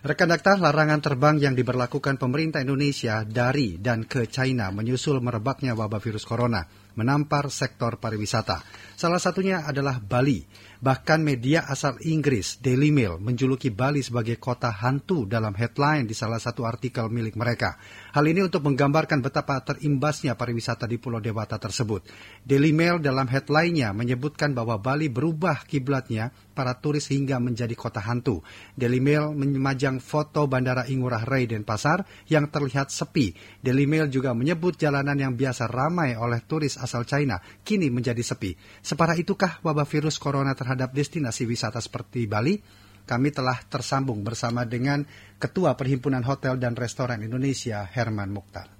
Rekan Dakta, larangan terbang yang diberlakukan pemerintah Indonesia dari dan ke China menyusul merebaknya wabah virus corona, menampar sektor pariwisata. Salah satunya adalah Bali. Bahkan media asal Inggris, Daily Mail, menjuluki Bali sebagai kota hantu dalam headline di salah satu artikel milik mereka. Hal ini untuk menggambarkan betapa terimbasnya pariwisata di Pulau Dewata tersebut. Daily Mail dalam headline-nya menyebutkan bahwa Bali berubah kiblatnya para turis hingga menjadi kota hantu. Daily Mail memajang foto Bandara Ingurah Rai Denpasar yang terlihat sepi. Daily Mail juga menyebut jalanan yang biasa ramai oleh turis asal China kini menjadi sepi. Separah itukah wabah virus corona terhadap terhadap destinasi wisata seperti Bali, kami telah tersambung bersama dengan Ketua Perhimpunan Hotel dan Restoran Indonesia, Herman Mukhtar.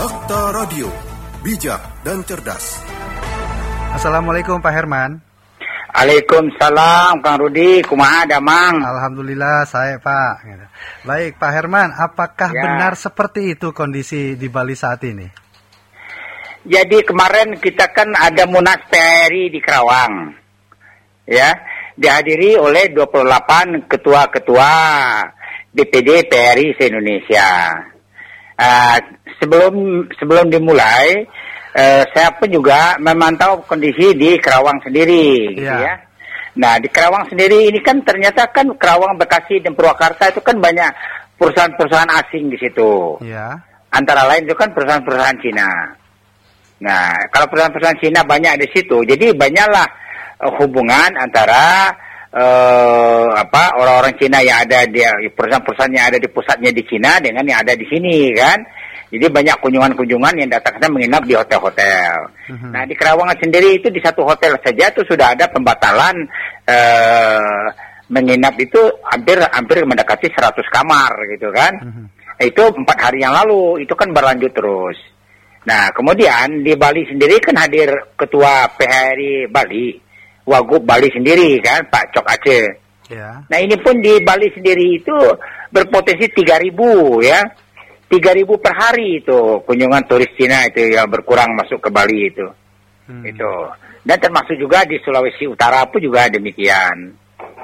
Dokter Radio, bijak dan cerdas. Assalamualaikum Pak Herman. Waalaikumsalam Kang Rudi, kumaha damang? Alhamdulillah saya Pak. Baik Pak Herman, apakah ya. benar seperti itu kondisi di Bali saat ini? Jadi kemarin kita kan ada Munas PRI di Kerawang ya dihadiri oleh 28 ketua-ketua DPD PRI se-Indonesia. Uh, sebelum sebelum dimulai, uh, saya pun juga memantau kondisi di Kerawang sendiri, gitu ya. ya. Nah di Kerawang sendiri ini kan ternyata kan Kerawang, Bekasi dan Purwakarta itu kan banyak perusahaan-perusahaan asing di situ. Ya. Antara lain itu kan perusahaan-perusahaan Cina. Nah kalau perusahaan-perusahaan Cina banyak di situ, jadi banyaklah hubungan antara uh, apa orang-orang Cina yang ada di perusahaan-perusahaan yang ada di pusatnya di Cina dengan yang ada di sini kan. Jadi banyak kunjungan-kunjungan yang datang ke menginap di hotel-hotel. Uh-huh. Nah di Kerawangan sendiri itu di satu hotel saja itu sudah ada pembatalan uh, menginap itu hampir hampir mendekati 100 kamar gitu kan. Uh-huh. Itu empat hari yang lalu itu kan berlanjut terus. Nah kemudian di Bali sendiri kan hadir ketua PHRI Bali Wagub Bali sendiri kan, Pak Cok Aceh. Ya. Nah ini pun di Bali sendiri itu berpotensi 3000 ya. 3000 per hari itu kunjungan turis Cina itu yang berkurang masuk ke Bali itu. Hmm. Itu. Dan termasuk juga di Sulawesi Utara pun juga demikian.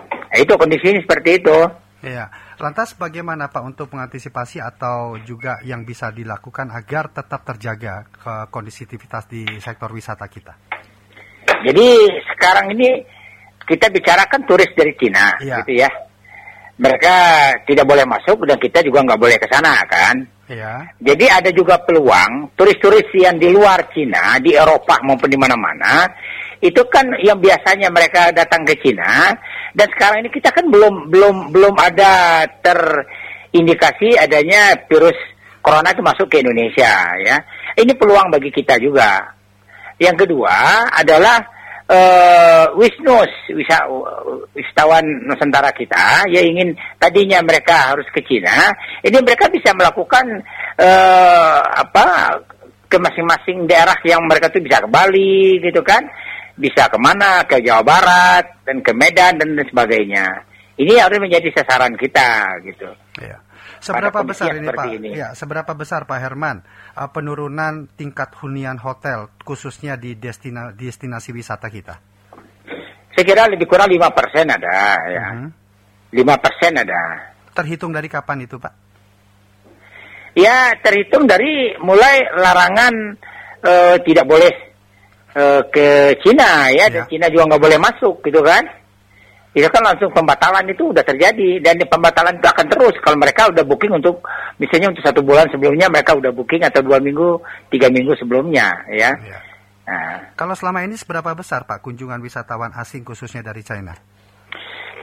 Nah, itu kondisinya seperti itu. Iya. Lantas bagaimana Pak untuk mengantisipasi atau juga yang bisa dilakukan agar tetap terjaga ke kondisivitas di sektor wisata kita? Jadi sekarang ini kita bicarakan turis dari Cina, ya. gitu ya. Mereka tidak boleh masuk dan kita juga nggak boleh ke sana kan. Ya. Jadi ada juga peluang turis-turis yang di luar Cina, di Eropa maupun di mana-mana, itu kan yang biasanya mereka datang ke Cina dan sekarang ini kita kan belum belum belum ada terindikasi adanya virus corona itu masuk ke Indonesia ya. Ini peluang bagi kita juga. Yang kedua adalah uh, Wisnus, wisa, wisatawan Nusantara kita, yang ingin tadinya mereka harus ke Cina, ini mereka bisa melakukan uh, apa ke masing-masing daerah yang mereka tuh bisa ke Bali gitu kan, bisa ke mana ke Jawa Barat dan ke Medan dan sebagainya. Ini harus menjadi sasaran kita gitu. Iya. Seberapa besar ini Pak? Ini. Ya, seberapa besar Pak Herman uh, penurunan tingkat hunian hotel khususnya di destina, destinasi wisata kita? Saya kira lebih kurang lima persen ada ya. Mhm. Lima uh persen ada. Terhitung dari kapan itu Pak? Ya terhitung dari mulai larangan uh, tidak boleh uh, ke Cina ya, ya. dan Cina juga nggak boleh masuk gitu kan itu kan langsung pembatalan itu udah terjadi dan pembatalan itu akan terus kalau mereka udah booking untuk misalnya untuk satu bulan sebelumnya mereka udah booking atau dua minggu tiga minggu sebelumnya ya. ya. Nah. Kalau selama ini seberapa besar Pak kunjungan wisatawan asing khususnya dari China?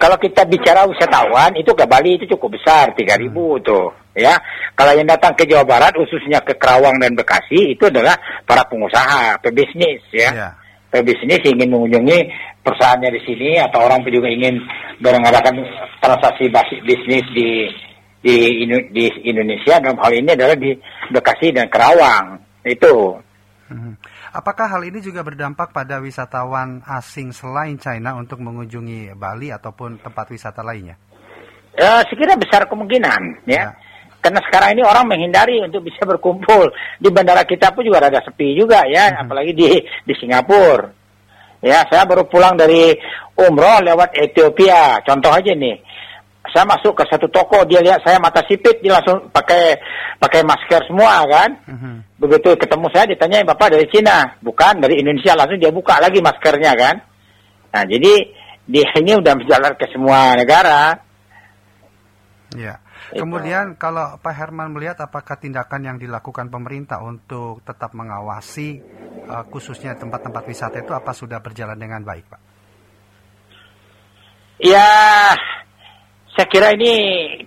Kalau kita bicara wisatawan itu ke Bali itu cukup besar tiga ribu hmm. tuh ya. Kalau yang datang ke Jawa Barat khususnya ke Kerawang dan Bekasi itu adalah para pengusaha, pebisnis ya. ya pebisnis ingin mengunjungi perusahaannya di sini atau orang juga ingin mengadakan transaksi bisnis di di di Indonesia dalam hal ini adalah di Bekasi dan Kerawang itu. Hmm. Apakah hal ini juga berdampak pada wisatawan asing selain China untuk mengunjungi Bali ataupun tempat wisata lainnya? Ya, sekira besar kemungkinan ya. ya. Karena sekarang ini orang menghindari untuk bisa berkumpul di bandara kita pun juga ada sepi juga ya, hmm. apalagi di di Singapura. Ya, saya baru pulang dari umroh lewat Ethiopia. Contoh aja nih, saya masuk ke satu toko, dia lihat saya mata sipit, dia langsung pakai pakai masker semua kan. Mhm. Begitu ketemu saya ditanya bapak dari Cina, bukan dari Indonesia langsung dia buka lagi maskernya kan. Nah jadi dia ini udah menjalar ke semua negara. Ya. Itu. Kemudian kalau Pak Herman melihat apakah tindakan yang dilakukan pemerintah untuk tetap mengawasi eh, khususnya tempat-tempat wisata itu apa sudah berjalan dengan baik, Pak? Ya, saya kira ini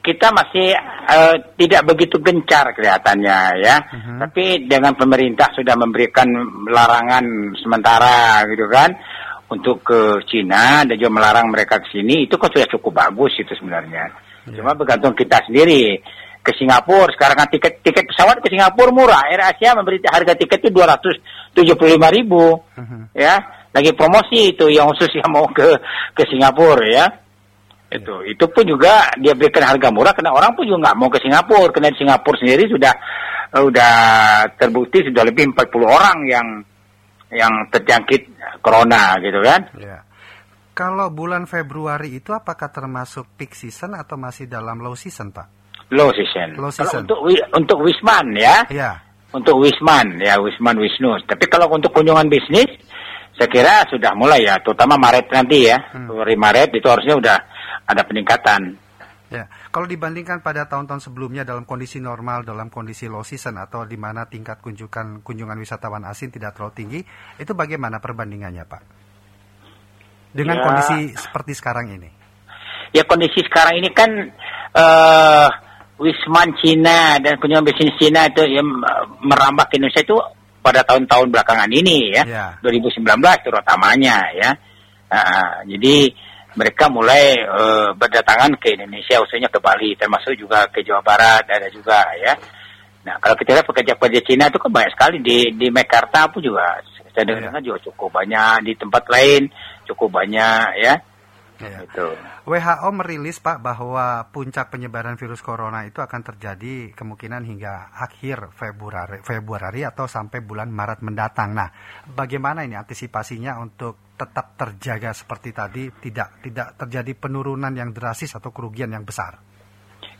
kita masih eh, tidak begitu gencar kelihatannya ya. Mhm. Tapi dengan pemerintah sudah memberikan larangan sementara gitu kan untuk ke Cina dan juga melarang mereka ke sini itu kan sudah cukup bagus itu sebenarnya. Ya. Cuma bergantung kita sendiri. Ke Singapura sekarang kan tiket tiket pesawat ke Singapura murah. Air Asia memberi harga tiket itu 275 ribu Mhm. ya lagi promosi itu yang khusus yang mau ke ke Singapura ya itu itu pun juga dia berikan harga murah karena orang pun juga nggak mau ke Singapura karena di Singapura sendiri sudah sudah terbukti sudah lebih 40 orang yang yang terjangkit corona gitu kan Ya. Kalau bulan Februari itu apakah termasuk peak season atau masih dalam low season, Pak? low season. Low Kalau season. untuk wi- untuk Wisman ya Ya. untuk Wisman ya Wisman Wisnu. Tapi kalau untuk kunjungan bisnis, saya kira sudah mulai ya, terutama Maret nanti ya, Hmm. Maret itu harusnya udah ada peningkatan. Ya, kalau dibandingkan pada tahun-tahun sebelumnya dalam kondisi normal, dalam kondisi low season atau di mana tingkat kunjungan kunjungan wisatawan asing tidak terlalu tinggi, itu bagaimana perbandingannya, Pak? Dengan Ya. kondisi seperti sekarang ini. Ya kondisi sekarang ini kan eh Wisman Cina dan kunjungan bisnis Cina itu yang merambah ke Indonesia itu pada tahun-tahun belakangan ini ya, Ya. 2019 terutamanya ya. Ah, jadi mereka mulai eh, berdatangan ke Indonesia, khususnya ke Bali, termasuk juga ke Jawa Barat ada juga ya. Nah kalau kita lihat pekerja-pekerja Cina itu kan banyak sekali di di Mekarta pun juga saya dengar juga cukup banyak di tempat lain cukup banyak ya. Ya. Itu. WHO merilis Pak bahwa puncak penyebaran virus corona itu akan terjadi kemungkinan hingga akhir Februari, Februari atau sampai bulan Maret mendatang. Nah, bagaimana ini antisipasinya untuk tetap terjaga seperti tadi, tidak tidak terjadi penurunan yang drastis atau kerugian yang besar?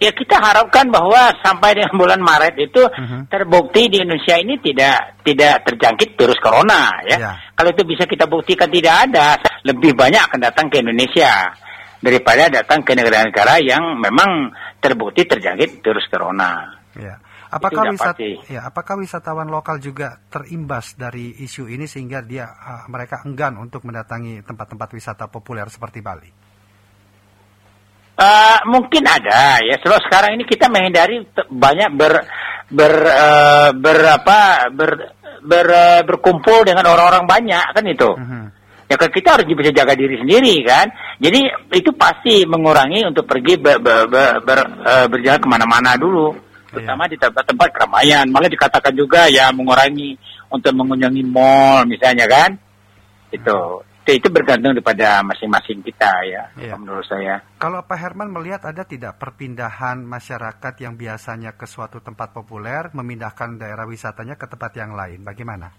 Ya kita harapkan bahwa sampai dengan bulan Maret itu Mhm. terbukti di Indonesia ini tidak tidak terjangkit virus corona ya. Ya. Kalau itu bisa kita buktikan tidak ada, lebih banyak akan datang ke Indonesia daripada datang ke negara-negara yang memang terbukti terjangkit virus corona. Ya. Apakah sudah wisat, pasti. ya, apakah wisatawan lokal juga terimbas dari isu ini sehingga dia ah, mereka enggan untuk mendatangi tempat-tempat wisata populer seperti Bali? Eh, mungkin ada ya. Kalau sekarang ini kita menghindari banyak ber ber eh, ber apa ber, ber eh, berkumpul dengan orang-orang banyak kan itu. Mhm. Ya kan kita harus bisa jaga diri sendiri kan. Jadi itu pasti mengurangi untuk pergi ber, ber, ber- ber- eh, berjalan ke mana-mana dulu. Terutama di tempat-tempat keramaian. Malah dikatakan juga ya mengurangi untuk mengunjungi mall misalnya kan. Itu. Itu, itu bergantung daripada masing-masing kita ya. Iya. Menurut saya. Kalau Pak Herman melihat ada tidak perpindahan masyarakat yang biasanya ke suatu tempat populer memindahkan daerah wisatanya ke tempat yang lain? Bagaimana?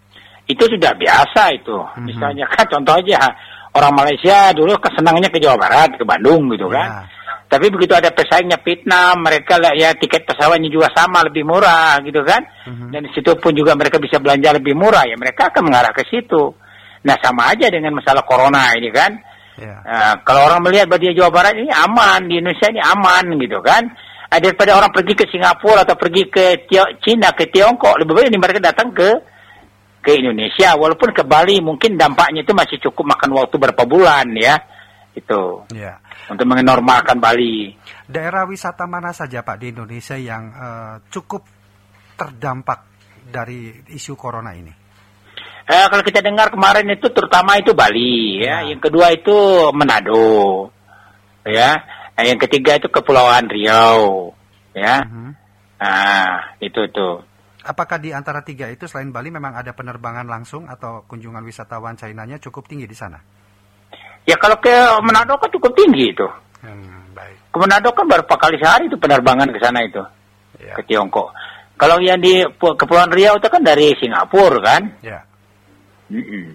Itu sudah biasa itu. Mhm. Misalnya kan contoh aja orang Malaysia dulu senangnya ke Jawa Barat, ke Bandung gitu kan. Ya. Tapi begitu ada pesaingnya Vietnam, mereka lah ya tiket pesawatnya juga sama lebih murah gitu kan. Mhm. Dan di situ pun juga mereka bisa belanja lebih murah ya mereka akan mengarah ke situ. Nah sama aja dengan masalah corona ini kan. Ya. Nah, kalau orang melihat bahwa di Jawa Barat ini aman, di Indonesia ini aman gitu kan. Ah, Daripada orang pergi ke Singapura atau pergi ke Tio- Cina, ke Tiongkok, lebih baik ini mereka datang ke ke Indonesia. Walaupun ke Bali mungkin dampaknya itu masih cukup makan waktu berapa bulan ya. Itu Ya. untuk menormalkan Bali. Daerah wisata mana saja Pak di Indonesia yang eh, cukup terdampak dari isu corona ini? Eh, kalau kita dengar kemarin itu terutama itu Bali ya. Ya. Yang kedua itu Manado. Ya. Nah, yang ketiga itu Kepulauan Riau. Ya. Mhm. Ah, itu tuh. Apakah di antara tiga itu selain Bali memang ada penerbangan langsung atau kunjungan wisatawan China-nya cukup tinggi di sana? Ya kalau ke Manado kan cukup tinggi itu. Hmm, baik. Ke Manado kan berapa kali sehari itu penerbangan ke sana itu Ya. ke Tiongkok. Kalau yang di Pu- Kepulauan Riau itu kan dari Singapura kan. Ya. Mm-mm.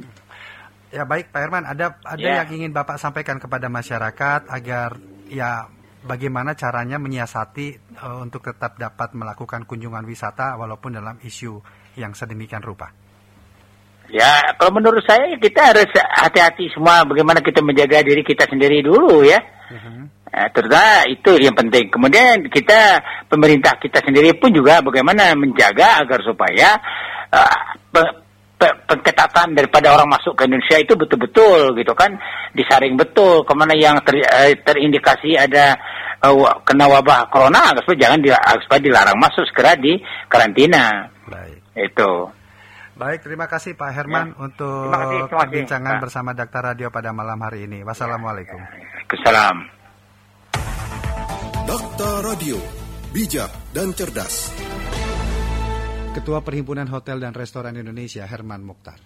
Ya baik Pak Herman, ada ada Ya. yang ingin Bapak sampaikan kepada masyarakat agar ya bagaimana caranya menyiasati uh, untuk tetap dapat melakukan kunjungan wisata walaupun dalam isu yang sedemikian rupa? Ya, kalau menurut saya kita harus hati-hati semua bagaimana kita menjaga diri kita sendiri dulu ya. Uh-huh. Nah, terutama itu yang penting. Kemudian kita pemerintah kita sendiri pun juga bagaimana menjaga agar supaya uh, pengetatan daripada orang masuk ke Indonesia itu betul-betul gitu kan disaring betul ke mana yang ter, uh, terindikasi ada uh, kena wabah corona supaya jangan di, supaya dilarang masuk segera di karantina. Baik. Itu. Baik, terima kasih Pak Herman ya. untuk terima kasih, terima perbincangan Pak. bersama Daktar Radio pada malam hari ini. Wassalamualaikum. Kesalam. Daktar Radio, bijak dan cerdas. Ketua Perhimpunan Hotel dan Restoran Indonesia Herman Mukhtar.